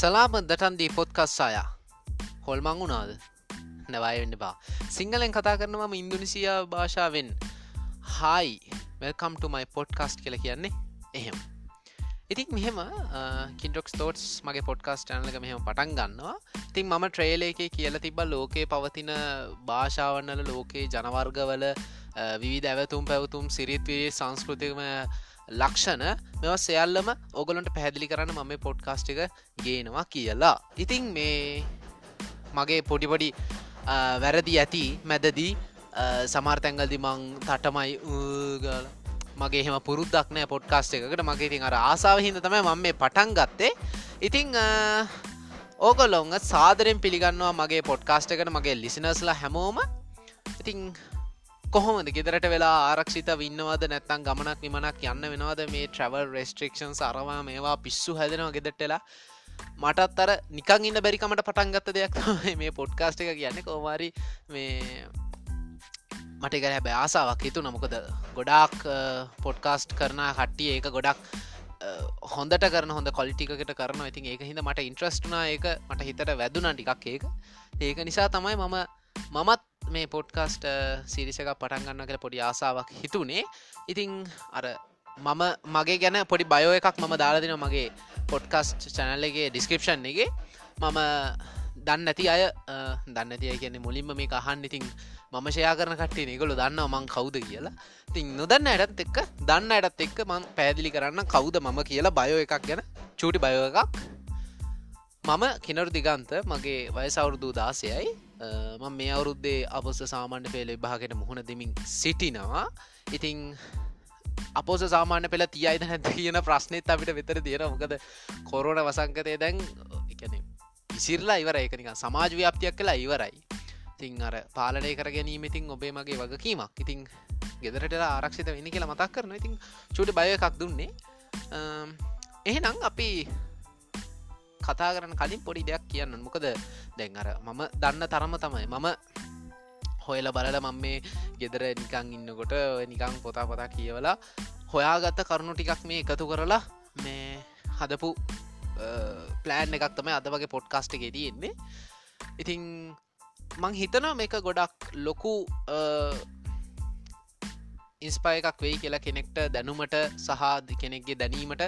සලාම දටන්දී පොත්කස් අයා. හොල්මං වුණාද? නැවයවෙන්න බා සිංහලෙන් කතා කරනවම ඉන්දුනිසියා භාෂාවෙන්. හයි මෙල්කම්ටමයි පොඩ්කාස්ට් කියල කියන්නේ එහෙම. ඉතින් මෙහෙම කින්ටොක්ස් තෝටස් මගේ පොඩ්කාස්ට ඇනලක මෙහෙම පටන් ගන්නවා. ඉතින් මම ට්‍රේල එක කියල තිබ ලෝකයේ පවතින භාෂාවන්නල ලෝකයේ ජනවර්ගවල විවිධ ඇවතුම් පැවතුම් සිරිත්වයේ සංස්කෘතිකම ලක්ෂණ මෙව සෙයල්ලම ඔගොලන්ට පැහැදිලි කරන්න මම පොඩ්කාස්ට් එක ගේනවා කියලා. ඉතිං මේ මගේ පොඩිපොඩි වැරදි ඇති මැදදී සමාර්තැංගල්දි මං තටමයි ගල. මගේ හෙම පුරුද්දක් නෑ පොඩ්කාස්ට එකකට. මගේ ඉතින් අර ආසාාව හිද තමයි මම මේ පටන් ගත්තේ. ඉතිං ඕගොල්ලොංග සාදරෙන් පිළිගන්නවා මගේ පොඩ්කාස්ට එකට මගේ ලිසිනස්ලා හැමෝම. ඉතිං කොහොමද? ගෙදරට වෙලා ආරක්ෂිත වින්නවද නැත්තන් ගමනක් නිමනක් යන්න වෙනවද? මේ ට්‍රවල් රෙස්ට්‍රික්ෂන් සරවා මේවා පිස්සු හැදෙනවා ගෙදටලා මටත් අර නිකං ඉන්න බැරිකමට පටන්ගත්ත දෙයක් මේ පොඩ්කාස්ට එක කියන්නේ. කෝමාරි මේ මට එක හැබැ ආසාාවක් හිතු නමුකද ගොඩාක් පොඩ්කාස්ට් කරන කට්ටිය ඒක ගොඩක් හොඳට කරන හොඳ කොලිටිකට කරන ඉතින් ඒක හිද මට ඉන්ට්‍රස්ටනා ඒක මට හිතට වැදුනා ටිකක් ඒක. ඒක නිසා තමයි මම මමත් මේ පොඩ්කාස්ට සිරිසක පටන්ගන්න කළ පොඩි ආසාාවක් හිතුනේ. ඉතිං අර මම මගේ ගැන පොඩි බයෝ එකක් මම දාලාදින මගේ පොඩ්කස්ට් චැනල්ලගේ ඩිස්කපෂන් එක. මම දන්න ඇති අය දන්න තිය කියන්නේ මුලින්ම මේ අහන් ඉතින් මම ෂයා කරන කටේ නිගොලු දන්න මං කවුද කියලා. තින් නොදන්න ඇටත් එක්ක දන්න ඇටත් එක්ක මං පැදිලි කරන්න කවුද මම කියලා බයෝ එකක් ගැන. චූටි බයෝ එකක්. මම කිනරු දිගන්ත මගේ වයසවුරුදු දාසයයි ම මේ අවුරුද්දේ අපොස සාමාන්‍ය පේල විභාගෙන මුහුණ දෙමින් සිටිනවා. ඉතිං අපෝස සාමාන්‍ය පෙළ තියයිද නැත කියන ප්‍රශ්නයත් අපිට විතර තියෙන මොකද කොරෝණ වසංකතය දැන් එකන ඉසිරලා ඉවර එකනික සමාජ ව්‍යාප්තියක් කලා ඉවරයි. තිං අර පාලනය කර ගැනීම ඉතින් ඔබේ මගේ වගකීමක්. ඉතිං ගෙදරට ආරක්ෂිත වෙන්න කියලා මතක් කරන ඉතින් චුට බය එකක් දුන්නේ. එහෙනම් අපි කතා කරන කලින් පොඩි දෙයක් කියන්න. මොකද දැන් අර මම දන්න තරම තමයි. මම හොයල බලල මම මේ ගෙදර නිකං ඉන්නකොට නිකං පොතා පොතා කියවලා හොයාගත්ත කරුණු ටිකක් මේ එකතු කරලා මේ හදපු ප්ලෑන් එකක් තමයි අද වගේ පොඩ්කාස්ට ගෙ තියෙන්නේ ඉතිං මං හිතන මේක ගොඩක් ලොකු ඉන්ස්පය එකක් වෙයි කියලා කෙනෙක්ට දැනුමට සහ කෙනෙක්ගේ දැනීමට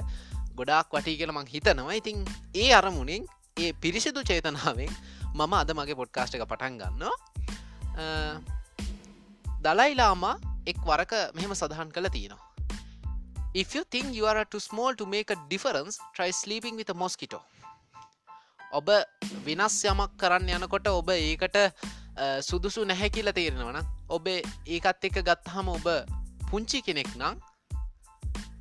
ගොඩාක් වටී කියල මං හිතනවා. ඉතින් ඒ අරමුණින් ඒ පිරිසිදු චේතනාවෙන් මම අද මගේ පොඩ්කාස්ට එක පටන් ගන්නවා. දලයිලාමා එක් වරක මෙහෙම සඳහන් කළ තියෙනවා. If you think you are too small to make a difference, try sleeping with a mosquito. ඔබ වෙනස් යමක් කරන්න යනකොට ඔබ ඒකට සුදුසු නැහැ කියල තේරෙනවන ඔබේ ඒකත් එක ගත්තහම ඔබ පුංචි කෙනෙක් නම්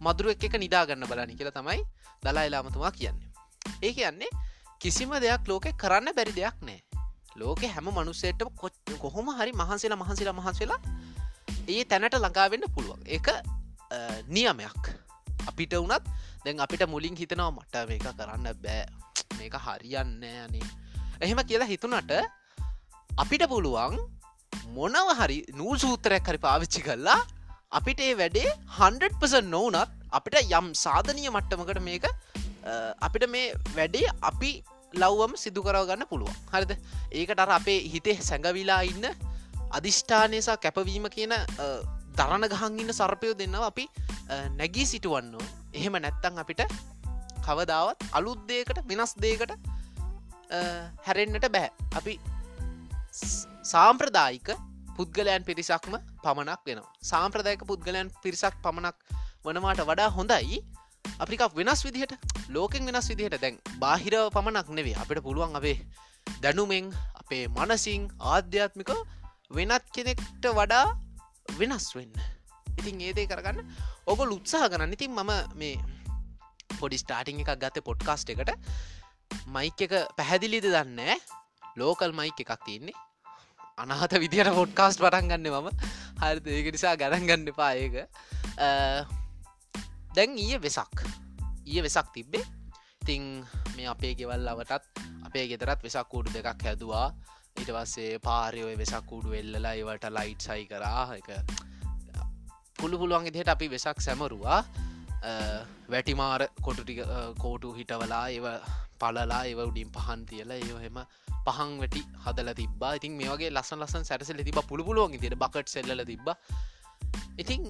මදුරුවක් එක නිදාගන්න බලනි කියලා තමයි දලා එලාමතුමා කියන්නේ. ඒ කියන්නේ කිසිම දෙයක් ලෝකෙ කරන්න බැරි දෙයක් නෑ. ලෝක හැම මනුස්සේට කොච් කොහොම හරි මහන්සේලා මහන්සේලා මහන්සේලා ඒ තැනට ළඟාවෙන්න පුළුවන්. එක නියමයක්. අපිට වනත් දැන් අපිට මුලින් හිතනවා මට මේක කරන්න බෑ. මේක හරියන්න අනේ. එහෙම කියලා හිතුනට අපිට පුළුවන් මොනව හරි නූල් සූත්‍රයක් හරි පාවිච්චි කල්ලා අපිට ඒ වැඩේ 100% නොවනත් අපිට යම් සාධනය මට්ටමකට මේක අපිට මේ වැඩේ අපි ලව්වම සිදු කරගන්න පුළුවන්. හරිද? ඒකට අර අපේ හිතේ සැඟවිලා ඉන්න අධිෂ්ඨානයසා කැපවීම කියන දරණ ගහන් ඉන්න සර්පයෝ දෙන්නවා අපි නැගී සිටුවන්න එහෙම නැත්තං අපිට කවදාවත් අලුත්දයකට වෙනස් දේකට හැරෙන්න්නට බැහැ අපි සාම්ප්‍රදායික පුද්ගලයන් පිරිසක්ම පමණක් වෙනවා. සාම්ප්‍රදායක පුද්ගලයන් පිරිසක් පමණක් වනවාට වඩා හොඳයි. අපිකක් වෙනස් විදිහට ලෝකෙන් වෙනස් විදිහට දැන් බාහිරව පමණක් නෙවේ අපිට පුළුවන් අපේ දැනුමෙන් අපේ මනසිං ආධ්‍යාත්මික වෙනත් කෙනෙක්ට වඩා වෙනස් වෙන්න. ඉතින් ඒදේ කරගන්න ඔබ උත්සාහ ගන්න ඉතින් මම මේ පොඩි ස්ටාටිං එකක් ගත පොඩ්කාස්ට එකට. මයික එක පැහැදිලිද දන්න ලෝකල් මයික එකක් තියන්නේ. අනාත විදියට පොඩ්කාස්ට පටන් ගන්න මම. හරි ඒක නිසා ගණන් ගන්න එපා ඒක. දැන් ඊය වෙසක්. ඊය වෙසක් තිබ්බේ. තිං මේ අපේ ගෙවල් අවටත් අපේ ගෙතරත් වෙසක් කූඩු දෙකක් හැදවා. ඊට පස්සේ පාරයෝය වෙසක් කූඩු එල්ලලා ඒවට ලයිට් සයි කරා. එක පුළු පුළුවන් ඉදිහට අපි වෙසක් සැමරුවා. වැටිමාර කොටුටික කෝටු හිටවලා ඒව පලලා ඒව උඩින් පහන් තියලා ඒහෙම පහන් වැටි හදල තිබා ඉතින් මේ වගේ ලස්සන් ලස්සන් සැරසල තිබ පුළුවන් තියට බකට් සෙල්ල තිබ ඉතින්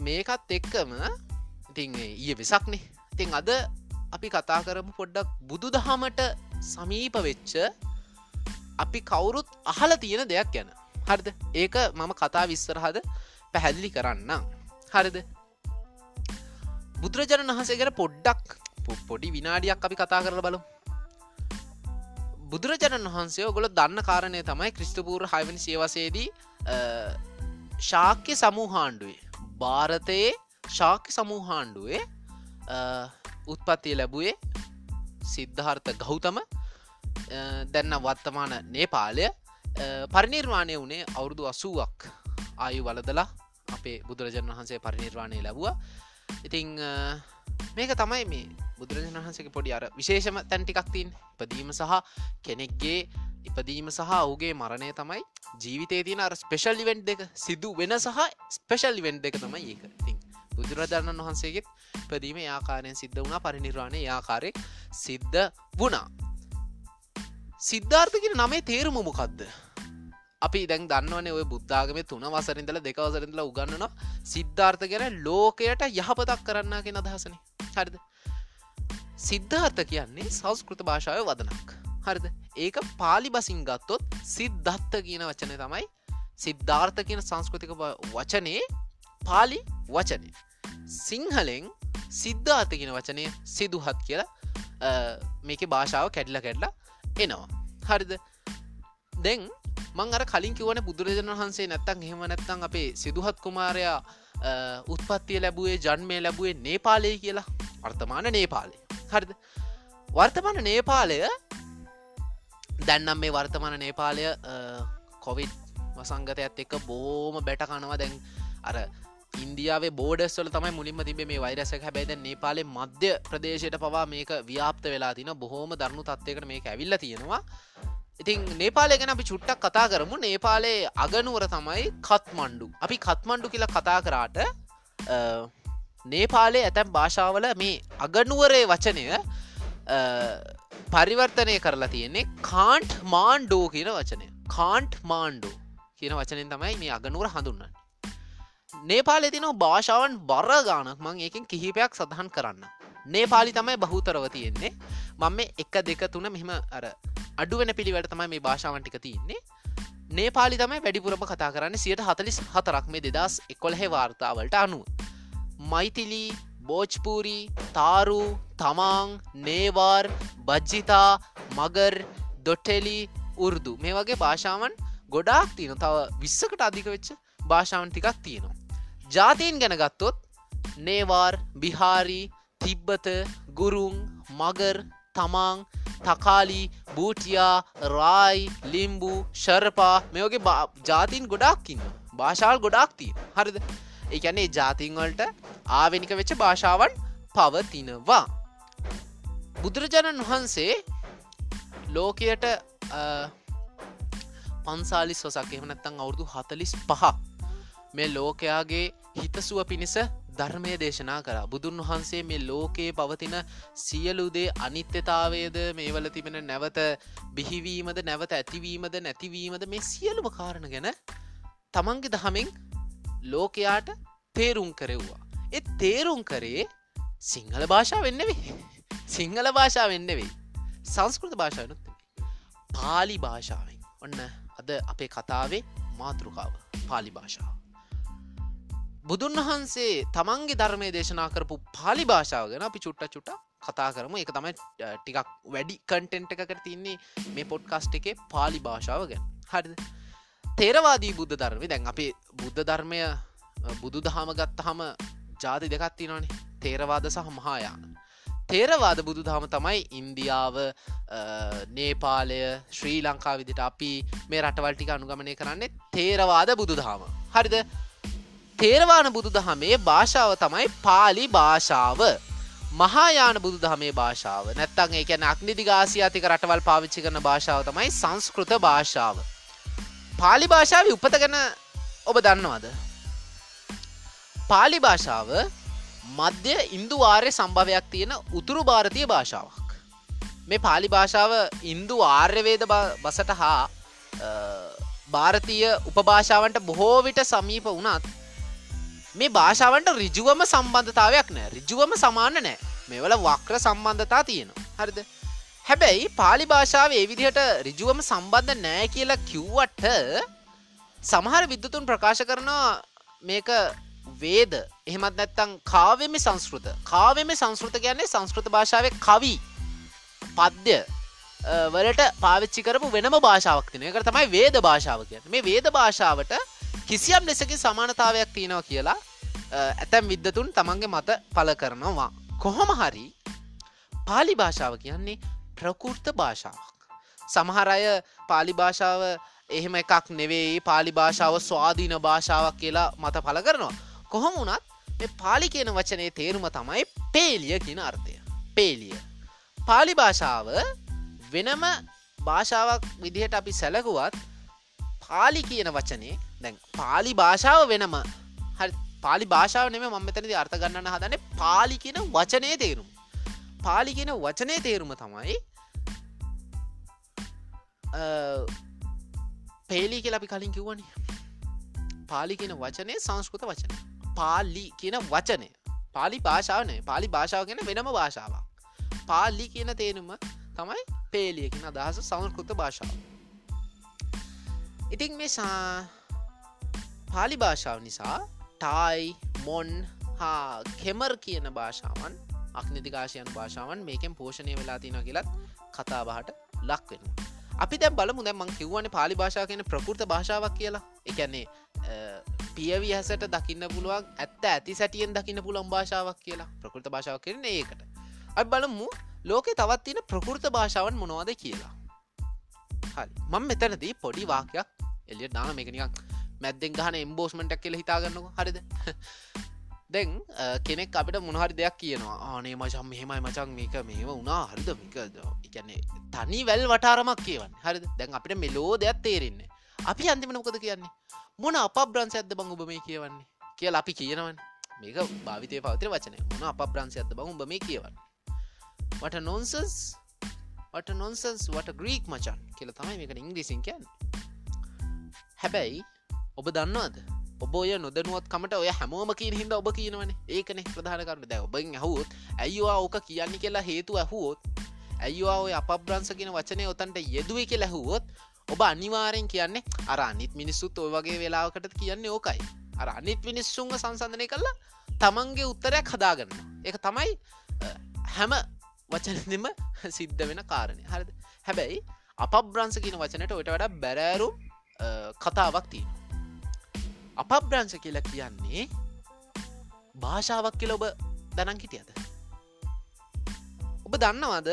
මේකත් එක්කම ඉතින් ඒ වෙසක්නේ. ඉතින් අද අපි කතා කරමු පොඩ්ඩක් බුදු දහමට සමීප වෙච්ච අපි කවුරුත් අහල තියෙන දෙයක් ගැන. හරිද? ඒක මම කතා විස්සරහද පැහැදිලි කරන්න හරිද? බුදුරජාණන් වහසේගෙන පොඩ්ඩක් පොඩි විනාඩියක් අපි කතා කරල බලු බුදුරජාණන් වහන්සේ ඔගොල දන්න කාරණය තමයි ක්‍රිස්තපූර් හයිවනි සේවසේදී ශාක්‍ය සමූහාණ්ඩුවේ භාරතයේ ශාක්‍ය සමූහාණ්ඩුවේ උත්පත්තිය ලැබුවේ සිද්ධාර්ථ ගෞතම දැන්න වත්තමාන නේපාලය. පරිනිර්වාණය වනේ අවුරුදු අසුවක් ආයු වලදලා අපේ බුදුරජන් වහන්සේ පරිනිර්වාණය ලැබවා. ඉතිං මේක තමයි මේ බුදුරජන් වහන්සේක පොඩි අර විශේෂම තැන්ටිකක්තින් ඉපදීම සහ කෙනෙක්ගේ ඉපදීම සහ ඔහුගේ මරණය තමයි ජීවිතේ තියෙන අර ස්පෙශල් ඉවෙන්ට් දෙක. සිදු වෙන සහ ස්පෙශල් ඉවෙන්ට් දෙක තමයි ඒක. ඉතින් බුදුරජාණන් වහන්සේගෙත් පැදීම ආකාරයෙන් සිද්ධ වුණා පරිනිර්වාණය ආකාරය සිද්ධ වුණා. සිද්ධාර්ථකින නමේ තේරුම මොකක්ද අපි දැන් දන්නවන ඔය බුද්ධාගම තුන වසරින්දල දෙකවසරින්දල උගන්නන සිද්ධාර්ථ ගැන ලෝකයට යහපතක් කරන්නගෙන අදහසන. හරිද? සිද්ධාර්ථ කියන්නේ සංස්කෘත භාෂාව වදනක්. හරිද? ඒක පාලි බසින් ගත්තොත් සිද්ධත්ත කියන වචනය තමයි සිද්ධාර්ථ කියන සංස්කෘතික වචනේ පාලි වචනය සිංහලෙන් සිද්ධාර්ථ කියන වචනය සිදුහත් කියලා මේක භාෂාව කැඩල කැඩලා එනවා. හරිද? දැන් මං අර කලින් කිවන බුදුරජාණන් වහන්සේ නැත්තං හෙම නැත්තං අපේ සිදුහත් කුමාරයා උත්පත්තිය ලැබුවේ ජන්මය ලැබුවේ නේපාලය කියලා. අර්ථමාන නේපාලය. හරිද? වර්තමාන නේපාලය දැන්නම් මේ වර්තමාන නේපාලය කොවිඩ් වසංගතයත් එක්ක බෝම බැටකනවා දැන් අර ඉන්දියාවේ බෝඩස්වල තමයි මුලින්ම තිබේ මේ වෛරසක හැබැයිද නේපාලේ මධ්‍ය ප්‍රදේශයට පවා මේක ව්‍යාප්ත වෙලා තින බොහෝම දරුණු තත්වයකට මේක ඇවිල්ල තියෙනවා. ඉතින් නේපාලය ගැන අපි චුට්ටක් කතා කරමු. නේපාලේ අගනුවර තමයි කත්මණ්ඩු. අපි කත්මණ්ඩු කියලා කතා කරාට නේපාලේ ඇතැම් භාෂාවල මේ අගනුවරේ වචනය පරිවර්තනය කරලා තියෙන්නේ කාන්ට් මාන්්ඩෝ කියන වචනය. කාන්ට් මාන්්ඩෝ කියන වචනෙන් තමයි මේ අගනුවර හඳුන්නන්න නේපාලෙ තින භාෂාවන් බර ගානක් මං ඒකින් කිහිපයක් සඳහන් කරන්න. නේපාලි තමයි බහුතරව තියෙන්නේ. මං මේ එක දෙක තුන මෙහෙම අර අඩුවන පිළිවට තමයි මේ භාෂාවන්ටික තියන්නේ. නේපාලි තමයි වැඩිපුරම කතා කරන්න සියට හතලිස් හතරක් මේ දෙදස් එකොළහෙ වාර්තාවලට අනුව. මෛතිලී බෝජ්පූරී තාරු තමාං නේවාර් බජ්ජිතා මගර් දොටෙලි උර්දු. මේ වගේ භාෂාවන් ගොඩාක් තියෙන තව විස්සකට අධික වෙච්ච භාෂාවන් ටිකක් තියෙනවා. ජාතීන් ගැන ගත්තොත් නේවාර් බිහාරී තිබ්බත ගුරුන් මගර් තමාං තකාලි බූටියා රායි ලිම්බු ශරපා මෙෝගේ ජාතින් ගොඩක්කින්න භාෂාල් ගොඩක්තිී හරිද? එකැනේ ජාතින්වලට ආවෙනික වෙච්ච භාෂාවන් පවතිනවා. බුදුරජාණන් වහන්සේ ලෝකයට පන්සාලිස් වසක් එහනත්තං අවුරදු හතලිස් පහක් මේ ලෝකයාගේ හිතසුව පිණිස ධර්මය දේශනා කර. බුදුන් වහන්සේ මේ ලෝකයේ පවතින සියලුදේ අනිත්‍යතාවේද මේවල තිබෙන නැවත බිහිවීමද නැවත ඇතිවීමද නැතිවීමද මේ සියලුම කාරණ ගැන තමන්ගේ දහමින් ලෝකයාට තේරුම් කරෙව්වා. එ තේරුම් කරේ සිංහල භාෂා වෙන්නවෙේ සිංහල භාෂා වෙන්න වෙයි සංස්කෘත භාෂාවනුත් පාලි භාෂාවෙන්. ඔන්න අද අපේ කතාවේ මාතෘකාව පාලි භාෂාව. බුදුන් වහන්සේ තමන්ගේ ධර්මය දේශනා කරපු පාලි භාෂාව ගැන අපි චුට්ට චුට කතා කරමු. එක තමයි ටිකක් වැඩි කන්ටෙන්ට් එකකට තින්නේ මේ පොඩ්කාස්ට් එකේ පාලි භාෂාව ගැන. හරිද? තේරවාදී බුද්ධ ධර්මය. දැන් අපේ බුද්ධ ධර්මය බුදු දහම ගත්තහම ජාති දෙකත්ති නොනේ තේරවාද සහ මහායාන. තේරවාද බුදු දහම තමයි ඉන්දියාව නේපාලය ශ්‍රී ලංකා විදිට අපි මේ රටවල්ටික අනුගමනය කරන්නේ තේරවාද බුදු දහම. හරිද? තේරවාන බුදු දහමේ භාෂාව තමයි පාලි භාෂාව. මහායාන බුදු දහමේ භාෂාව. නැත්තන් ඒ ඇන අක්නිදිගාසියාතික රටවල් පාවිච්චි කරන භාෂාව තමයි සංස්කෘත භාෂාව. පාලි භාෂාව උපත ගැන ඔබ දන්නවාද? පාලි භාෂාව මධ්‍ය ඉන්දු ආර්ය සම්භවයක් තියෙන උතුරු භාරතය භාෂාවක්. මේ පාලි භාෂාව ඉන්දු ආර්යවේද බසට හා භාරතීය උපභාෂාවන්ට බොහෝ විට සමීප වුණත් මේ භාෂාවන්ට රිජුවම සම්බන්ධතාවයක් නෑ. රිජුවම සමාන නෑ. මෙවල වක්‍ර සම්බන්ධතා තියෙනවා. හරිද? හැබැයි පාලි භාෂාව ඒ විදිහට රිජුවම සම්බන්ධ නෑ කියලා කිව්වට සමහර විද්‍යතුන් ප්‍රකාශ කරනවා මේක වේද. එහෙමත් නැත්තං කාවෙම සංස්කෘත. කාවෙම සංස්කෘත කියන්නේ සංස්කෘත භාෂාව කවී පද්‍ය වලට පාවිච්චි කරපු වෙනම භාෂාවක් තින එක තමයි වේද භාෂාව කිය මේ වේද භාෂාවට කිසියම් ලෙසකි සමානතාවයක් තියෙනවා කියලා ඇතැම් විද්දතුන් තමන්ගේ මත පල කරනවා. කොහොම හරි පාලි භාෂාව කියන්නේ ප්‍රකෘර්ත භාෂාවක්. සමහර අය පාලි භාෂාව එහෙම එකක් නෙවෙයි පාලි භාෂාව ස්වාධීන භාෂාවක් කියලා මත පල කරනවා. කොහොම වුණත් මේ පාලි කියන වචනය තේරුම තමයි පේලිය කියන අර්ථය. පේලිය. පාලි භාෂාව වෙනම භාෂාවක් විදිහට අපි සැලකුවත් පාලි කියන වචනේ. දැන් පාලි භාෂාව වෙනම. හරි පාලි භාෂාව නෙම මම මෙතනදි අර්ථ ගන්නන්න හදන පාලි කියන වචනය තේරුම්. පාලි කියන වචනය තේරුම තමයි පේලි කියලා අපි කලින් කිව්වනි. පාලි කියන වචනය සංස්කෘත වචන. පාලි කියන වචනය පාලි භාෂාවනය පාලි භාෂාව කියෙන වෙනම භාෂාවක්. පාලි කියන තේනුම තමයි පේලියකින අදහස සංස්කෘත භාෂාව. ඉතින් මේ පාලි භාෂාව නිසා ටයි මොන් හා කෙමර් කියන භාෂාවන් අක්නිතිකාශයන් භාෂාවන් මේකෙන් පෝෂණය වෙලා තින කියලත් කතා බහට ලක් වෙනවා. අපි දැ බලමු. දැමන් කිව්වන පාලි භාෂා කියන ප්‍රකෘත භාෂාවක් කියලා. එකන්නේ පියවි හැසට දකින්න පුළුවන් ඇත්ත ඇති සැටියෙන් දකින්න පුළන් භාෂාවක් කියලා. ප්‍රකෘත භාෂාවක් කරන ඒකට. අ බලමු. ලෝකෙ තවත් තියෙන ප්‍රකෘත භාෂාවන් මොනවාද කියලා. හරි. මං මෙතනදී පොඩි වාකයක් එලිය දාන මේකනිකක් මැද්දෙන් ගහන එම්බෝස්මටක් කියල හිතාගන්නක. හරිද? දැන් කෙනෙක් අපිට මොනහරි දෙයක් කියනවා. ආනේ මචම් මෙහෙමයි මචන් මේක මේම වුණා. හරිද? මික එකන්නේ තනි වැල් වටාරමක් කියවන්න. හරිද? දැන් අපිට මෙලෝ දෙයක් තේරෙන්නේ. අපි අන්තිමනොකද කියන්නේ? මොන අප බ්‍රන්ස ඇද බං ඔබ මේ කියවන්නේ? කියල අපි කියනවන්. මේක භාවිතය පවතර වචනය. මොන අප බ්‍රන්ස ඇද බං ඔබ මේ කියවන්න? වට නොන්සස් වට නොන්සන්ස් වට ග්‍රීක් මචන් කියල තමයි මේක ඉංග්‍රීසින් කියන්න. හැබැයි ඔබ දන්නවාද? ඔබ ඔය නොදනුවත් කමට ඔය හැමෝම කිය හිද ඔබ කියනවන. ඒකනෙ ප්‍රධාන කරන්න දැ ඔබෙන් ඇහුත් ඇයිවා ඕක කියන්න කියලා හේතු ඇහුවෝත් ඇයිවා ඔය අප බ්‍රන්ස කියන වචනය ඔතන්ට යෙදුවේ කිය ඇහුවොත් ඔබ අනිවාරෙන් කියන්නේ අර අනිත් මිනිස්සුත් ඔය වගේ වෙලාවකට කියන්නේ ඕකයි. අර අනිත් මිනිස්සුන්ග සංසධනය කරලා තමන්ගේ උත්තරයක් හදාගන්න. එක තමයි හැම වචනදම සිද්ධ වෙන කාරණය හරිද? හැබැයි අප බ්‍රන්ස කියන වචනට ඔට වඩා බැරෑරුම් කතාවක් තියෙන අපබ්‍රංශ කියලා කියන්නේ භාෂාවක් කියල ඔබ දැනන් හිටියද? ඔබ දන්නවද?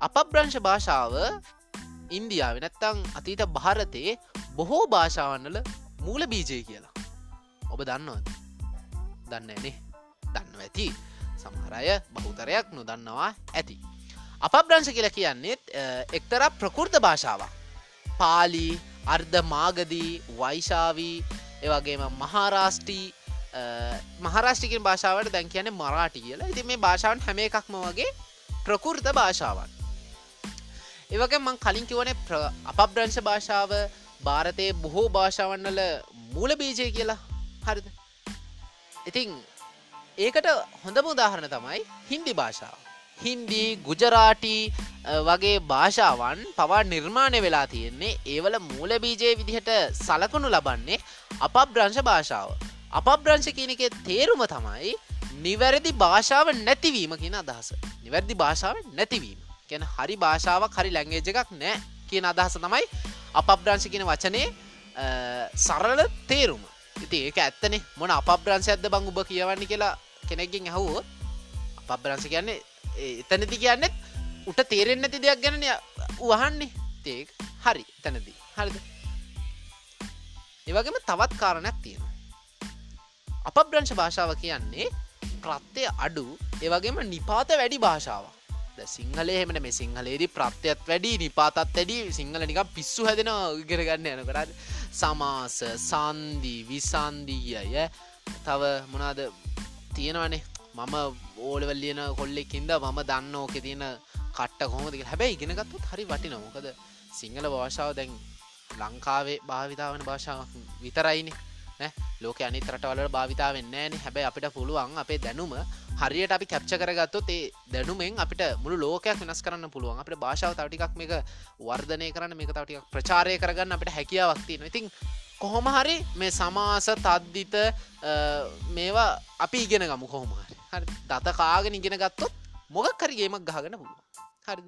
අපබ්‍රංශ භාෂාව ඉන්දියාව නැත්තං අතීත භාරතයේ බොහෝ භාෂාවන්නල මූල බීජය කියලා. ඔබ දන්නවද? දන්නනේ දන්න ඇති. සමහරය බහුතරයක් නොදන්නවා ඇති. අපබ්‍රංශ කියලා කියන්නේෙත් එක්තර ප්‍රකෘත භාෂාවක්. පාලි අර්ධ මාගදී වයිශාවී ඒවගේම මහාරාෂ්ටී මහරාෂ්ටිකින් භාෂාවට දැන් කියන මරාටි කියලා. ඉති මේ භාෂාවන් හැම එකක්ම වගේ ප්‍රකෘත භාෂාවන් ඒවගේ මං කලින් කිවන අපබ්‍රංශ භාෂාව භාරතයේ බොහෝ භාෂාවන්නල මූල බීජය කියලා. හරිද? ඉතිං ඒකට හොඳම උදාහරණ තමයි හින්දි භාෂාව. හින්දි ගුජරාටි වගේ භාෂාවන් පවා නිර්මාණය වෙලා තියෙන්නේ ඒවල මූල බීජය විදිහට සලකනු ලබන්නේ අපබ්‍රංශ භාෂාව. අපබ්‍රංශ කියනක තේරුම තමයි නිවැරදි භාෂාව නැතිවීම කියන අදහස. නිවැරදි භාෂාව නැතිවීම. ගැන හරි භාෂාවක් හරි ලැංගේජ එකක් නෑ කියන අදහස තමයි අපබ්‍රංශ කියන වචනේ සරල තේරුම. ඉති ඒක ඇත්තනේ මොන අපබ්‍රංශ ඇද බං උබ කියවන්න කියලා කෙනෙක්ගෙන් ඇහුවෝ අපබ්‍රංශ කියන්නේ එතනති කියන්නෙත් උට තේරෙන් නැති දෙයක් ගැනය වහන්නේ තේක් හරි තැනදී හරිද? ඒවගේම තවත් කාරණයක් තියෙනවා. අප බ්‍රංශ භාෂාව කියන්නේ ප්‍රත්්‍යය අඩු ඒවගේම නිපාත වැඩි භාෂාව සිංහලේ හෙමට මේ සිංහලේදී ප්‍රත්්‍යයත් වැඩි නිපාතත් වැඩි. සිංහල නික පිස්සු හැදෙන ඉගෙනගන්න යන කරන්න සමාස සන්දී විසන්දීය තව මොනාද තියෙනවනේ? මම ඕලවල් ලියන කොල්ලෙක්කින්ද මම දන්න ඕක තියෙන කට්ට කොහොමද හැබැයි ඉගෙනගත්තුත් හරි වටි නොමොකද සිංහල භාෂාව දැන් ලංකාවේ භාවිතාවන භාෂාවක් විතරයිනේ. ලෝක අනි රටවල භාවිතා වෙන්නෑන හැබැයි අපිට පුළුවන් අපේ දැනුම හරියට අපි කැප්ච කරගත්තොත් ඒ දැනුමෙන් අපිට මුළු ලෝකයක් වෙනස් කරන්න පුළුවන්. අපට භාෂාව තවටිකක් මේක වර්ධනය කරන්න මේක තවටික් ප්‍රචාරය කරගන්න අපිට හැකියාවක්තින ඉතින් කොහොම හරි මේ සමාස තද්දිත මේවා අපි ඉගෙන ගමු කොහොමහරි හරි දත කාගෙන ඉගෙන ගත්තොත් මොගක් හරිගේමක් ගහගෙන පුළුව හරි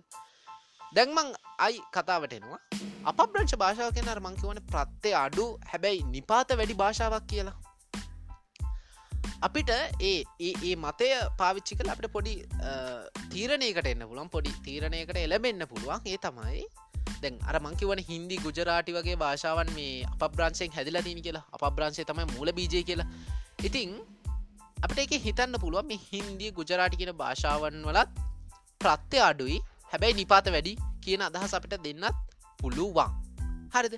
දැන්මං අයි කතාවට එනවා. අප බ්‍රංශ භාෂාව කියන මංකිවන ප්‍රත්්‍යය අඩු හැබැයි නිපාත වැඩි භාෂාවක් කියලා. අපිට ඒ ඒ මතය පාවිච්චි කල අපට පොඩි තීරණයකට එන්න පුළන් පොඩි තීරණයකට එලබෙන්න්න පුළුවන්. ඒ තමයි දැන් අර මංකිවන හින්දි ගුජරාටි වගේ භාෂාවන් මේ අප බ්‍රංශයෙන් හැදිලා තිනි කියලා. අප බ්‍රංශය තමයි මූල බීජය කියලා. ඉතිං අපට එක හිතන්න පුළුවන් මේ හින්දිය ගුජරාටි කියන භාෂාවන් වලත් ප්‍රත්්‍ය අඩුයි. හැබැයි නිපාත වැඩි කියන අදහස් අපිට දෙන්නත් පුළුවන්. හරිද?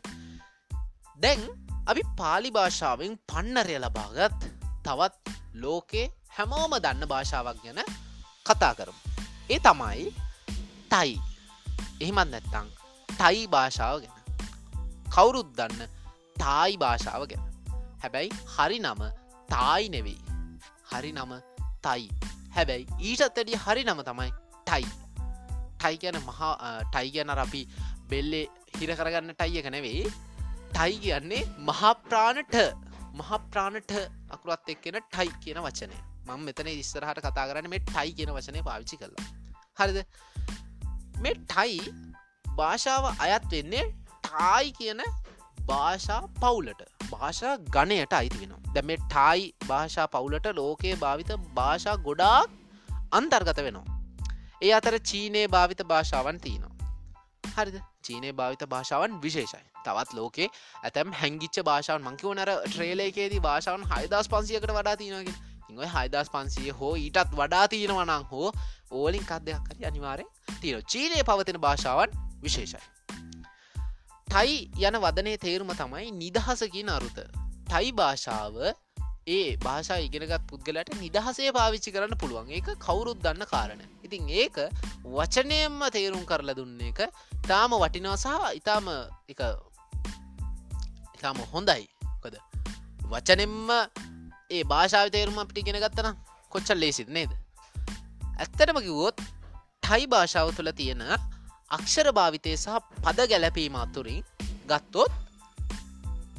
දැන් අපි පාලි භාෂාවෙන් පන්නරය ලබාගත් තවත් ලෝකේ හැමෝම දන්න භාෂාවක් ගැන කතා කරමු. ඒ තමයි තයි. එහෙමත් නැත්තං ටයි භාෂාව ගැන. කවුරුත් දන්න තායි භාෂාව ගැන. හැබැයි හරි නම තායි නෙවෙයි. හරි නම තයි. හැබැයි ඊටත් වැඩිය හරි නම තමයි ටයි ටයි ගැන මහා ටයි ගැන අපි බෙල්ලේ හිර කරගන්න ටයි එක නෙවෙයි. ටයි කියන්නේ මහාප්‍රාණට මහාප්‍රාණට අකුරත් එක්කෙන ටයි කියන වචනය. මං මෙතන ඉස්සරහට කතා කරන්න මේ ටයි කියන වචනය පාවිච්චි කරලා. හරිද? මේ ටයි භාෂාව අයත් වෙන්නේ ටායි කියන භාෂා පවුලට භාෂා ගණයට අයිති වෙනවා. දැ මේ ටායි භාෂා පවුලට ලෝකයේ භාවිත භාෂා ගොඩාක් අන්තර්ගත වෙනවා. ඒ අතර චීනයේ භාවිත භාෂාවන් තියනවා. හරිද? චීනය භාවිත භාෂාවන් විශේෂයි. තවත් ලෝකේ ඇතැම් හැංගිච්ච භාෂාවන් මංකිව නර ට්‍රේලේකේදී භාෂාවන් හයිදස් පන්සියකට වඩා තියෙනගෙන ඉංග හයිදස් පන්සිය හෝ ඊටත් වඩා තියෙනවනං හෝ ඕලින් කත් දෙයක් කරි අනිවාරය තියෙන චීනය පවතින භාෂාවන් විශේෂයි. ටයි යන වදනේ තේරුම තමයි නිදහසකින් අරුත. ටයි භාෂාව ඒ භාෂා ඉගෙනගත් පුද්ගලට නිදහසේ පාවිච්චි කරන්න පුළුවන්. ඒක කවුරුත් දන්න කාරණ ඉතින් ඒක වචනයෙන්ම තේරුම් කරලා දුන්න එක තාම වටිනවා සහ ඉතාම එක ඉතාම හොඳයි. කොද වචනෙම්ම ඒ භාෂාව තේරුම අපිටි ගෙන ගත්තන කොච්චල් ලේසිත් නේද? ඇත්තටම කිවොත් ටයි භාෂාව තුළ තියෙන අක්ෂර භාවිතය සහ පද ගැලපීම අතුරින් ගත්තොත්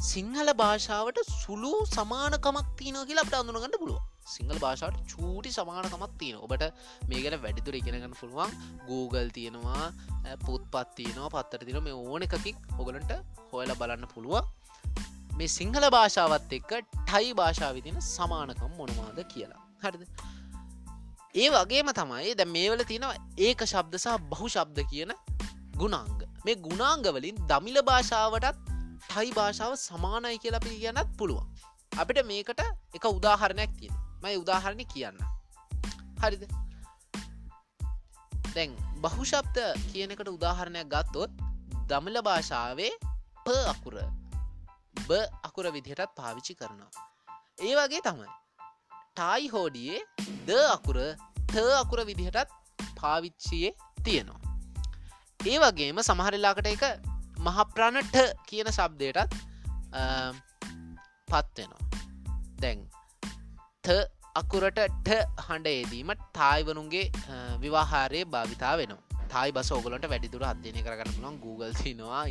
සිංහල භාෂාවට සුළු සමානකමක් තියන කියලා අපට අඳුනගන්න පුළුව සිංහල භාෂාවට චූටි සමානකමක් තියෙන ඔබට මේ ගැන වැඩිතුර ඉගෙනගන්න පුළුවන්. Google තියෙනවා පුත්පත් තියනවා පත්තර තින මේ ඕන එකකින් ඔගලන්ට හොයල බලන්න පුළුවන්. මේ සිංහල භාෂාවත් එක්ක ටයි භාෂාවිතින සමානකම් මොනවාද කියලා. හරිද? ඒ වගේම තමයි දැ මේවල තියෙනවා ඒක ශබ්ද සහ බහු ශබ්ද කියන ගුණාංග. මේ ගුණාංගවලින් දමිල භාෂාවටත් ටයි භාෂාව සමානයි කියලා අපි කියන්නත් පුළුවන්. අපිට මේකට එක උදාහරණයක් තියෙන මයි උදාහරණය කියන්න හරිද? දැන් බහුශබ්ද කියනකට උදාහරණයක් ගත්තොත් දමිල භාෂාවේ ප අකුර බ අකුර විදිහටත් පාවිච්චි කරනවා. ඒ වගේ තමයි. ටායි හෝඩියේ ද අකුර ත අකුර විදිහටත් පාවිච්චියේ තියෙනවා. ඒ වගේම සමහරලාකට එක මහප්‍රාණට කියන ශබ්දයටත් පත්වෙනවා දැන් ත අකුරට ට හඬයේදීම තායිවනුන්ගේ විවාහාරය භාවිතා වෙන තායි බස ඔගලට වැඩිදුර අධ්‍යනය කරගන්න පුළන් Google තිනවා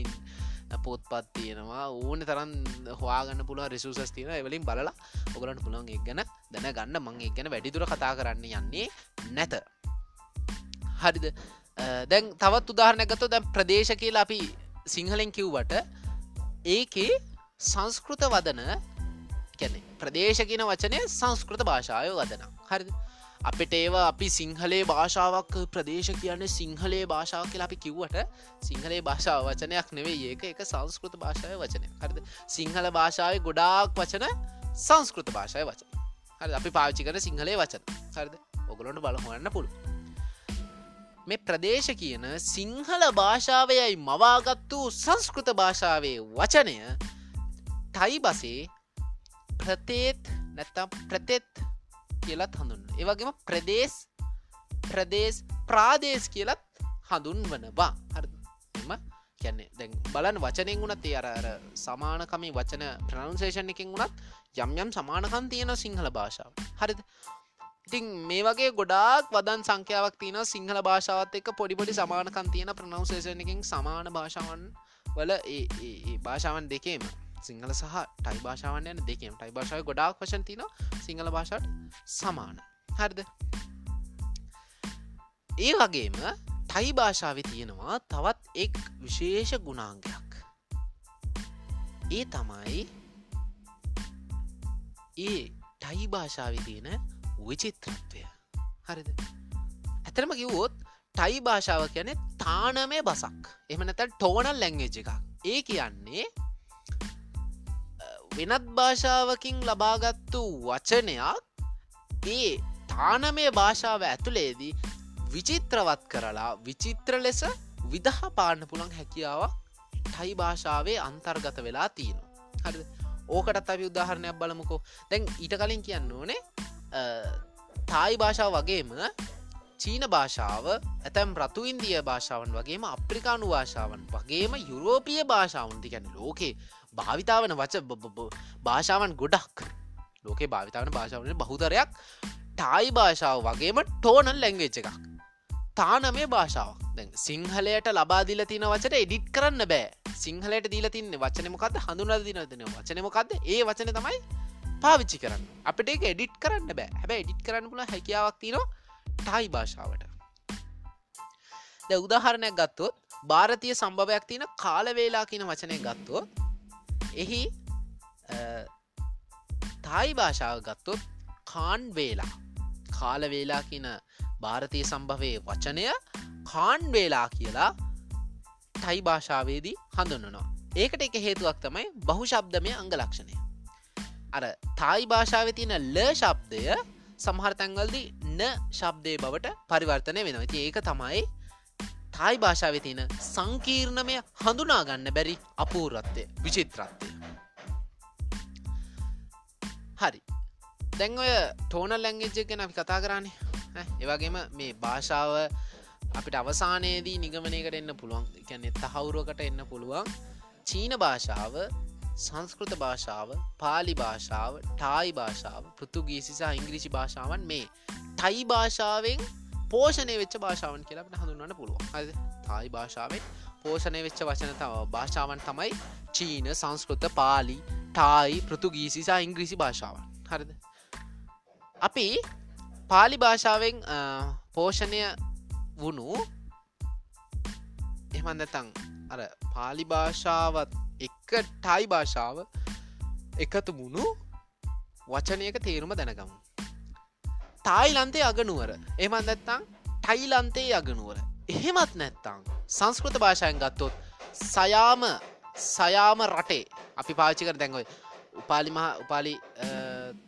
පොත්පත් තියෙනවා. ඕන තරන් හවාගන්න පුළුව රෙසුසස් තියෙන එවලින් බලලා ඔගලන්ට පුළුවන් එක් ගැන දැන ගන්න මං එක් ගැන වැඩිදුර කතා කරන්න යන්නේ නැත. හරිද? දැන් තවත් උදාහරණගත දැන් ප්‍රදේශ කියලා අපි සිංහලෙන් කිව්වට ඒකේ සංස්කෘත වදන කැනෙ ප්‍රදේශ කියන වචනය සංස්කෘත භාෂාය වදන හරිද? අපිට ඒවා අපි සිංහලේ භාෂාවක් ප්‍රදේශ කියන්නේ සිංහලේ භාෂාව කියලා අපි කිව්වට සිංහලේ භාෂාව වචනයක් නෙවෙයි ඒක. එක සංස්කෘත භාෂාව වචනය හරිද? සිංහල භාෂාව ගොඩාක් වචන සංස්කෘත භාෂාව වචන. හරි අපි පාවිච්චි කර සිංහලේ වචන. හරිද? ඔගොලොන්ට බලහොන්න පුළුව මේ ප්‍රදේශ කියන සිංහල භාෂාවයයි මවාගත්තු සංස්කෘත භාෂාවේ වචනය ටයි බසේ ප්‍රතේත් නැත්තම් ප්‍රතෙත් කියලත් හඳුන්න ඒවගේම ප්‍රදේශ ප්‍රදේශ ප්‍රාදේශ කියලත් හඳුන්වනවා. හරිම කියන්නේ දැන් බලන් වචනෙන් වුණත් ඒ අර අර සමානකමේ වචන ප්‍රනන්සේෂන් එකින් වුණත් යම් යම් සමානකන් තියෙන සිංහල භාෂාව. හරිද? ඉතින් මේ වගේ ගොඩාක් වදන් සංඛ්‍යාවක් තියෙන සිංහල භාෂාවත් එක්ක පොඩිපොඩි සමානකන් තියෙන ප්‍රනවසේෂන් එකින් සමාන භාෂාවන් වල ඒ භාෂාවන් දෙකේම. සිංහල සහ ටයි භාෂාවන් යන දෙකම. ටයි භාෂාව ගොඩාක් වශන් තින සිංහල භාෂාට සමාන. හරිද? ඒ වගේම ටයි භාෂාව තියෙනවා තවත් එක් විශේෂ ගුණාංගයක්. ඒ තමයි ඒ ටයි භාෂාව තියෙන විචිත්‍රත්වය. හරිද? ඇතරම කිව්වොත් ටයි භාෂාව කියන තානමය බසක්. එමනත ටෝනල් ලැංගේජ් එකක්. ඒ කියන්නේ වෙනත් භාෂාවකින් ලබාගත්තු වචනයක්. ඒ තානමය භාෂාව ඇතුළේදී විචිත්‍රවත් කරලා විචිත්‍ර ලෙස විදහ පාන්න පුළන් හැකියාවක් ටයි භාෂාවේ අන්තර්ගත වෙලා තියෙනවා. හරි ඕකටත් අපි උදාහරණයක් බලමුකෝ. දැන් ඊට කලින් කියන්න ඕනේ තායි භාෂාව වගේම චීන භාෂාව ඇතැම් රතු ඉන්දිය භාෂාවන් වගේම අප්‍රිකානු භාෂාවන් වගේම යුරෝපිය භාෂාවන්ති ගැන ලෝකේ භාවිතාවන වච භාෂාවන් ගොඩක්. ලෝකේ භාවිතාවන භාෂාවන බහුතරයක් ටායි භාෂාව වගේම ටෝනල් ලැංගේච් එකක්. තානමේ භාෂාවක්. දැන් සිංහලයට ලබාදිල තින වචට එඩිට් කරන්න බෑ. සිංහලට දීල තින්න වචනමකක්ද හඳුන දින දෙන වචනමකක්ද ඒ වචන තමයි පාවිච්චි කරන්න. අපට ඒක එඩිට් කරන්න බෑ. හැබ එඩිට් කරන්න පුල හැකියාවක් තිනවා ටයි භාෂාවට. ද උදාහරණයක් ගත්තොත් භාරතිය සම්භවයක් තියෙන කාලවේලා කියන වචනය ගත්තොත් එහි තායි භාෂාව ගත්තොත් කාන් වේලා කාලවේලා කියන භාරතය සම්භවය වචනය කාන් වේලා කියලා ටයි භාෂාවේදී හඳුන්නනවා ඒකට එක හේතුවක් තමයි බහු ශබ්දමය අංග ලක්ෂණය අර තායි භාෂාව තියෙන ල ශබ්දය සමහර තැන්වල්දී න ශබ්දය බවට පරිවර්තනය වෙනවා. ති ඒක තමයි තායි භාෂාව තියෙන සංකීර්ණමය හඳුනාගන්න බැරි අපූරත්වය විචිත්‍රත්වය. හරි. දැන් ඔය ටෝන ලැංගේජ්ජ ගැන අපි කතා කරන්නේ. ඒවගේම මේ භාෂාව අපිට අවසානයේදී නිගමනයකට එන්න පුළුවන්. කැනෙ තහවුරුවකට එන්න පුළුවන්. චීන භාෂාව සංස්කෘත භාෂාව පාලි භාෂාව ටායි භාෂාව පෘතුගීසිසා ඉංග්‍රිසි භාෂාවන් මේ ටයි භාෂාවෙන් පෝෂණය වෙච්ච භාෂාවන් කියලාට හඳුන්වන්න පුළුවන්. හද තායි භාෂාවෙන් පෝෂණය වෙච්ච වචන තව භාෂාවන් තමයි චීන සංස්කෘත පාලි ටායි පෘතුගීසිසා ඉංග්‍රිසි භාෂාවන්. හරිද? අපි පාලි භාෂාවෙන් පෝෂණය වුණු එහමන්දතං අර පාලි භාෂාවත් එක්ක ටයි භාෂාව එකතු මුණු වචනයක තේරුම දැනගමු. තායිලන්තේ අගනුවර. එමන්දත්තං ටයිලන්තේ අගනුවර. එහෙමත් නැත්තං සංස්කෘත භාෂායෙන් ගත්තොත් සයාම සයාම රටේ අපි පාචි කර දැන්ගොයි උපාලි මහ උපාලි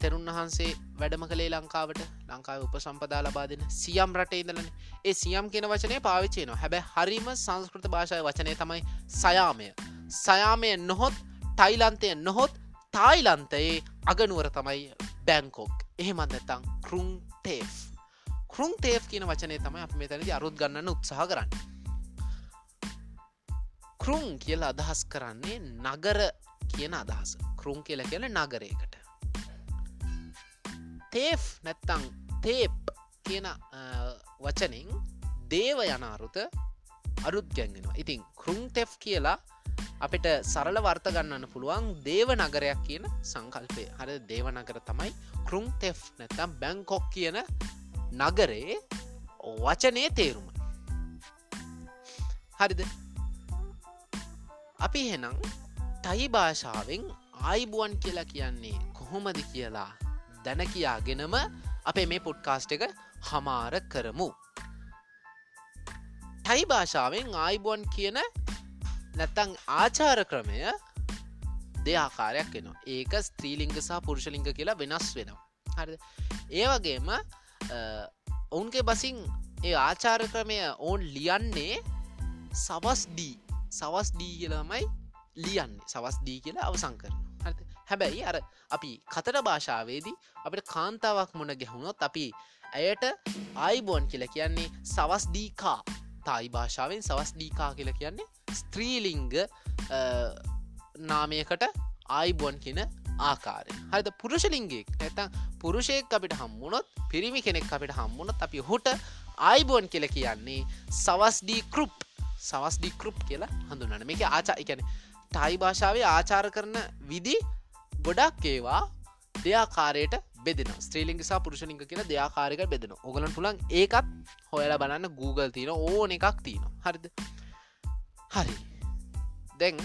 තෙරුන් වහන්සේ වැඩම කළේ ලංකාවට. ලංකාව උප සම්පදා ලබා දෙන සියම් රට ඉදලන ඒ සියම් කියෙන වචනය පාවිච්චයනවා හැබැ හරිම සංස්කෘත භාෂාව වචනය තමයි සයාමය. සයාමය නොහොත් ටයිලන්තය නොහොත් තායිලන්තයේ අගනුවර තමයි බැංකොක්. එහෙමන්දතං කරුම් තේෆ් කරුම් තේෆ් කියන වචනය තමයි අප මෙතැනදි අරුත් ගන්නන්න උත්සාහ කරන්න. කරුම් කියල අදහස් කරන්නේ නගර කියන අදහස. කරුම් කියල කියල නගරයකට. තේෆ් නැත්තං තේප් කියන වචනින් දේව යනාරුත අරුත් ගැන්ගෙනවා ඉතින් කරුම් තෙෆ් කියලා අපිට සරල වර්ත ගන්නන්න පුළුවන් දේව නගරයක් කියන සංකල්පය. හර දේව නගර තමයි කරුම් තෙෆ් නැතම් බැංකොක් කියන නගරේ වචනය තේරුම. හරිද? අපි හෙනම් ටයි භාෂාවෙන් ආයිබුවන් කියලා කියන්නේ කොහොමද කියලා දැන කියාගෙනම අපේ මේ පුඩ්කාස්ට් එක හමාර කරමු. ටයි භාෂාවෙන් ආයිබුවන් කියන නැත්තං ආචාර ක්‍රමය දෙආකාරයක් වෙනවා. ඒක ස්ත්‍රීලිංග සහ පුරුෂලිංග කියලා වෙනස් වෙනවා. හරි ඒ වගේම ඔවුන්ගේ බසින් ඒ ආචාර ක්‍රමය ඔවුන් ලියන්නේ සවස් ඩී සවස් ඩී කියලාමයි ලියන්නේ. සවස් ඩී කියලා අවසං කරන හරි හැබැයි අර අපි කතර භාෂාවේදී අපට කාන්තාවක් මුණ ගැහුණොත් අපි ඇයට ආයිබෝන් කියල කියන්නේ සවස් ඩීකා තායි භාෂාවෙන් සවස් ඩීකා කියල කියන්නේ ස්ත්‍රීලිංග නාමයකට ආයිබොන් කියන ආකාරය. හරිද? පුරුෂලින්ගේ නැතම් පුරුෂයෙක් අපිට හම්මුණොත් පිරිමි කෙනෙක් අපිට හම්මුණොත් අපි හොට ආයිබෝන් කියල කියන්නේ සවස්ඩී කෘප්. සවස්ඩී කෘප් කියලා හඳුනන මේක ආචා එකන ටයි භාෂාවේ ආචාර කරන විදි ගොඩක් ඒවා දෙයාකාරයට බෙදෙන ස්ත්‍රීලිංගසා පුරුෂලිංග කියන දෙයාකාරක බෙදෙන ඔගලන් පුළන් ඒකත් හොයලා බලන්න Google තියන ඕන එකක් තියන හරිද? හරි. දැන්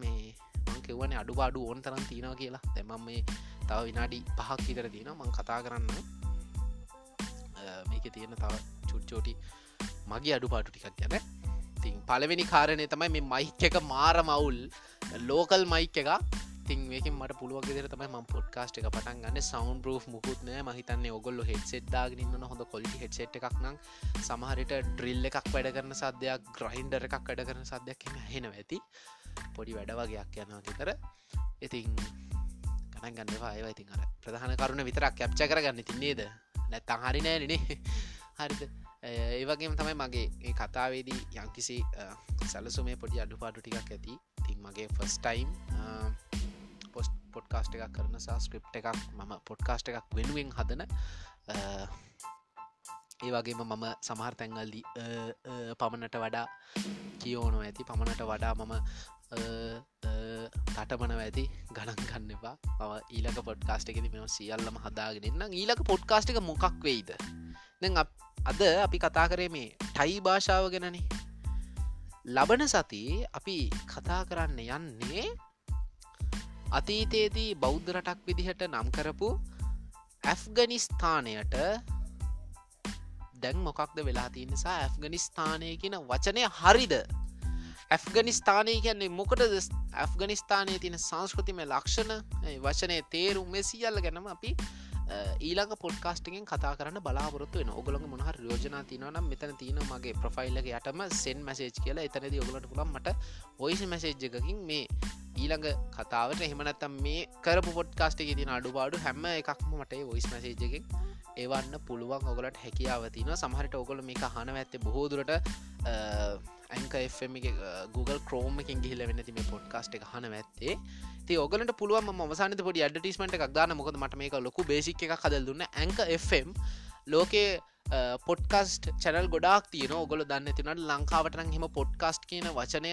මේ මංකෙවන අඩුපාඩු ඕන් තරන් තියෙනවා කියලා. දැමම් මේ තව විනාඩි පහක් විතර දීන මං කතා කරන්න මේක තියෙන තව චුට්චෝටි මගේ අඩුපාටු ටිකක් ගැන. තින් පලවෙනි කාරණය තමයි මේ මයික් එක මාර මවුල් ලෝකල් මයික් එක ඉතින් මේකින් මට පුළුවන් ෙදර තමයි ම පොඩ්කාස්ට් එක පටන් ගන්න. සවන් බ්‍රෝ් මුකුත්න මහිතන්න ඔගොල්ල හෙට්සෙට්දාගන්න හොඳ කොල්ි හෙට්සෙට් එකක් නම් සමහරිට ඩ්‍රිල් එකක් වැඩ කරන සද්‍යයක් ග්‍රයින්ඩර එකක් වැඩ කරන සද්‍යයක් හෙන ඇති. පොඩි වැඩ වගේයක් යනවා ගෙතර ඉතින් ගණන් ගන්නවා ඒවා ඉතින් අර ප්‍රධාන කරුණ විතරක් කැප්ච කරගන්න තින්නේද නැත්තං හරි නෑනනේ හරිද? ඒවගේම තමයි මගේ ඒ කතාවේදී යංකිසි සැලසුමේ පොඩි අඩුපාටු ටිකක් ඇති. තින් මගේ ෆස්ටයිම් පොස්ට පොඩ්කාස්ට එකක් කරන සා ස්ක්‍රප් එකක් මම පොඩ්කාස්ට එකක් වෙනුවෙන් හදන. ඒ වගේම මම සමහර තැන්ගල්දී පමණට වඩා කියෝනො ඇති. පමණට වඩා මම තටමන ඇති. ගණන් ගන්න එපා. මම ඊලක පොඩ්කාස්ට එකෙද මෙම සියල්ලම හදාගෙනන්න ඊලක පොඩ්කාස්ට එක මොකක් වෙයිද? දැන් අද අපි කතා කරේ මේ ටයි භාෂාව ගැනනේ. ලබන සති අපි කතා කරන්න යන්නේ අතීතයේදී බෞද්ධ රටක් විදිහට නම් කරපු ඇෆ්ගනිස්ථානයට දැන් මොකක්ද වෙලා තිය නිසා ඇෆ්ගනිස්ථානය කියන වචනය හරිද? ඇෆ්ගනිස්ථානය කියන්නේ මොකට ඇෆ්ගනිස්ථානය තියෙන සංස්කෘතිම ලක්ෂණ වචනය තේරුම් මෙසිියල්ල ගැනම අපි ඊළඟ පොඩ්කාස්ටිගෙන් කතා කරන්න බලාපොරත්තු වෙන ඔගොළඟ මොහර යෝජනා තිනවනම් මෙතන තියන මගේ ප්‍රෆයිල්ලක යටම සෙන් මසේජ් කියලා එතනද ඔගලට පුළන් මට ඔයිසි මැසේජ් එකකින් මේ ඊළඟ කතාවට එහමනත්තම් මේ කරපු පොඩ්කාස්ට එක තින අඩුපාඩු හැම එකක්ම මට ඔයිස් මසේජ්ගෙන් ඒවන්න පුළුවන් ඔගලට හැකියාව තින සමහට ඔගොල මේ හන ඇත්තේ බොහෝදුරට ඇංක FM Google ක්‍රෝම එකින් ගිහිල වෙන්න තිම පොඩ්කාස්ට එක හන ඇත්තේ. ති ඔගලට පුළුවන් මසානත පොඩි අඩටිස්මට එකක් දාන මොකද මට මේක ලොකු බේසික් එක කදල් දුන්න. ඇංක FM ලෝකේ පොඩ්කස්ට චැනල් ගොඩක් තියන ඔගොල දන්න තිනට ලංකාවටන හෙම පොඩ්කාස්ට් කියන වචනය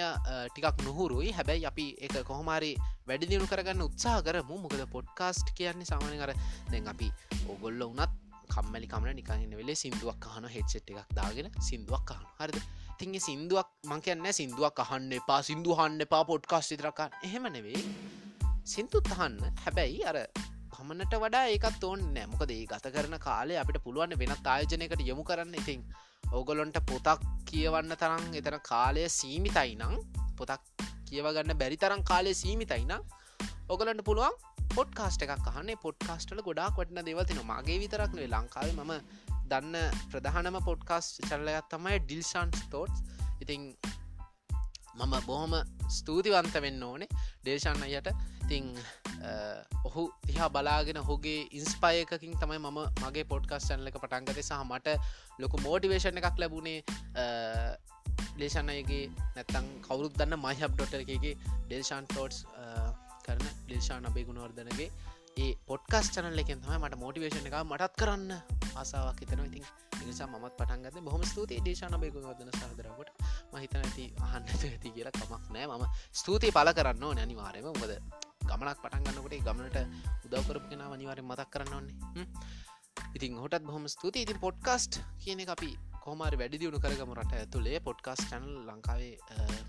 ටිකක් නොහුරුයි. හැබැයි අපි එක කොහොමරි වැඩි දියුණු කරගන්න උත්සාහ කරමු. මොකද පොඩ්කාස්ට් කියන්නේ සාමන කර දැන් අපි ඔගොල්ල වනත් කම්මලි කමන නිකන්න වෙලේ සිින්දුවක් කහන හෙට්සෙට් එකක් දාගෙන සිින්දුවක් කහන හරිද? තිගේ සිින්දුවක් මං කියන්න සිින්දුවක් අහන්න එපා සිින්දු හන්න එපා පොඩ්කාස්ට් ඉතරකන්න එහෙම නෙවෙයි. සිින්දුත් අහන්න. හැබැයි අර පමණට වඩා ඒකත් ඕන්න නෑමොකද ඒ ගත කරන කාලේ අපිට පුළුවන් වෙනත් ආයෝජනයකට යොමු කරන්න. ඉතින් ඕගොලොන්ට පොතක් කියවන්න තරම් එතන කාලය සීමිතයි නං පොතක් කියවගන්න බැරි තරම් කාලය සීමිතයි නම් ඔගලන්ට පුළුවන් පොඩ්කාස්ට එකක් අහන්නේ. පොඩ්කාස්ටල ගොඩක් වටන දෙවතින මගේ විතරක්නේ ලංකාව ම දන්න ප්‍රධානම පොඩ්කාස් චල්ලයක් තමයි ඩිල්ෂන්ස් තෝට් ඉතිං මම බොහොම ස්තුතිවන්ත වෙන්න ඕනේ දේශන්න අයට තිං ඔහු තිහා බලාගෙන හුගේ ඉන්ස්පයකකින් තමයි මම මගේ පොඩ්කස් චැනල එක පටන්ගත සහ මට ලොකු මෝටිවේෂණ එකක් ලැබුණේ ලේෂන්නයගේ නැත්තං කවුරුත් දන්න මයිහබ් ඩොටරගේ ඩේෂන් ටෝට්ස් කරන ඩිල්ෂාන් අබේ ගුණවර්ධනගේ ඒ පොඩ්කස් චනල එකෙන් තමයි මට මෝටිවේෂණ එක මටත් කරන්න ආසාාවක් හිතන ඉතින් නිසා මත් පටන්ගත බොහම ස්තුතියි දේශන බේගු වදන සහදරකට මහිතන ඇති අහන්න ඇති කියලා කමක් නෑ මම ස්තුතියි පල කරන්න ඕන අනිවාරයම උබද ගමනක් පටන්ගන්නකොට ගමනට උදවකරපගෙන අනිවාරය මතක් කරන්න ඕන්නේ ඉතින් හොටත් බොහම ස්තුති ඉතින් පොඩ්කාස්ට් කියන අපි කොහමරි වැඩි දියුණු කරගම රට ඇතුළේ පොඩ්කාස් චනල් ලංකාවේ.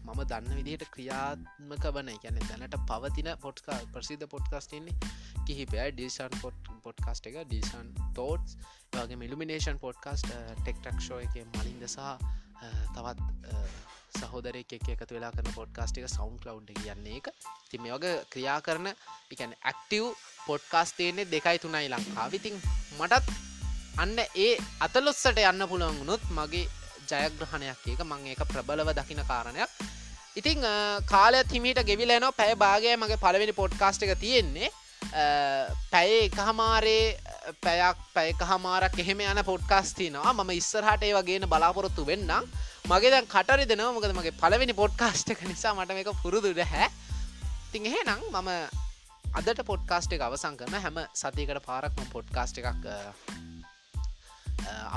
මම දන්න විදිහට ක්‍රියාත්මක වන ගැන දැනට පවතින පොට්කා ප්‍රසිද්ධ පොඩ්කාස්ටන්නේ කිහිපය ඩිසන් පොට් පොඩ්කාස්ට එක ඩිසන් තෝට්ස් වගේ මිලිමිනේෂන් පොඩ්කාස්ට ටෙක්ටක්ෂෝ එක මලින්ද සහ තවත් සහෝදරය එක එකතු වෙලා කරන පොඩ්කාස්ට එක සවන්් ලව් කියන්නේ එක ති මේ වගේ ක්‍රියා කරන එකන ඇක්ටව් පොඩ්කාස්ටේන්නේ දෙකයි තුනයි ලංකාවිතින් මටත් අන්න ඒ අතලොස්සට යන්න පුළුවන් වුණොත් මගේ ජයග්‍රහණයක් ඒක. මං ඒක ප්‍රබලව දකින කාරණයක්. ඉතිං කාලය තිමීට ගෙවිලන පැය භාගය මගේ පලවෙනි පොඩ්කාස්ට එක තියෙන්නේ. පැයේ එකහමාරේ පැයක් පැයක හමාරක් එහෙම යන පොඩ්කාස්තිනවා ම ඉස්සරහට ඒ වගේන බලාපොරොත්තු වෙන්න මගේ දැන් කටරි දෙනවා. මොකද මගේ පලවෙනි පොඩ්කාස්ට එක නිසා මට මේක පුරුදුට හැ තින් එහෙනම් මම අදට පොඩ්කාස්ට එක අවසං කරන හැම සතියකට පාරක්ම පොඩ්කාස්ට එකක්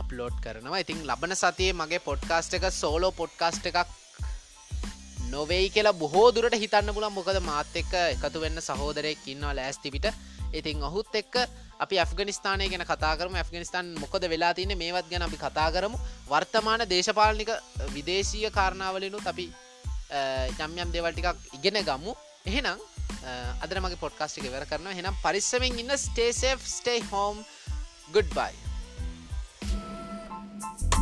අප්ලෝඩ් කරනවා. ඉතින් ලබන සතියේ මගේ පොඩ්කාස්ට එක සෝලෝ පොඩ්කාස්ට එකක් නොවෙයි කියලා බොහෝ දුරට හිතන්න පුලන් මොකද මාත් එක්ක එකතු වෙන්න සහෝදරයෙක් ඉන්නවා ලෑස්තිවිට ඉතින් ඔහුත් එක්ක අපි ඇෆගනිස්ථානය ගැන කතා කරම. ඇෆගනිස්ථාන් මොකද වෙලා තියන්නේ මේවත් ගැන අපි කතා කරමු. වර්තමාන දේශපාලනික විදේශීය කාරණාවලනුත් අපි යම්යම් දෙවල්ටිකක් ඉගෙන ගම්මු එහෙනම් අදර මගේ පොඩ්කාස්ටික වෙර කරන හෙනම් පරිස්සමෙන් ඉන්න. Stay safe stay home good bye Thank you.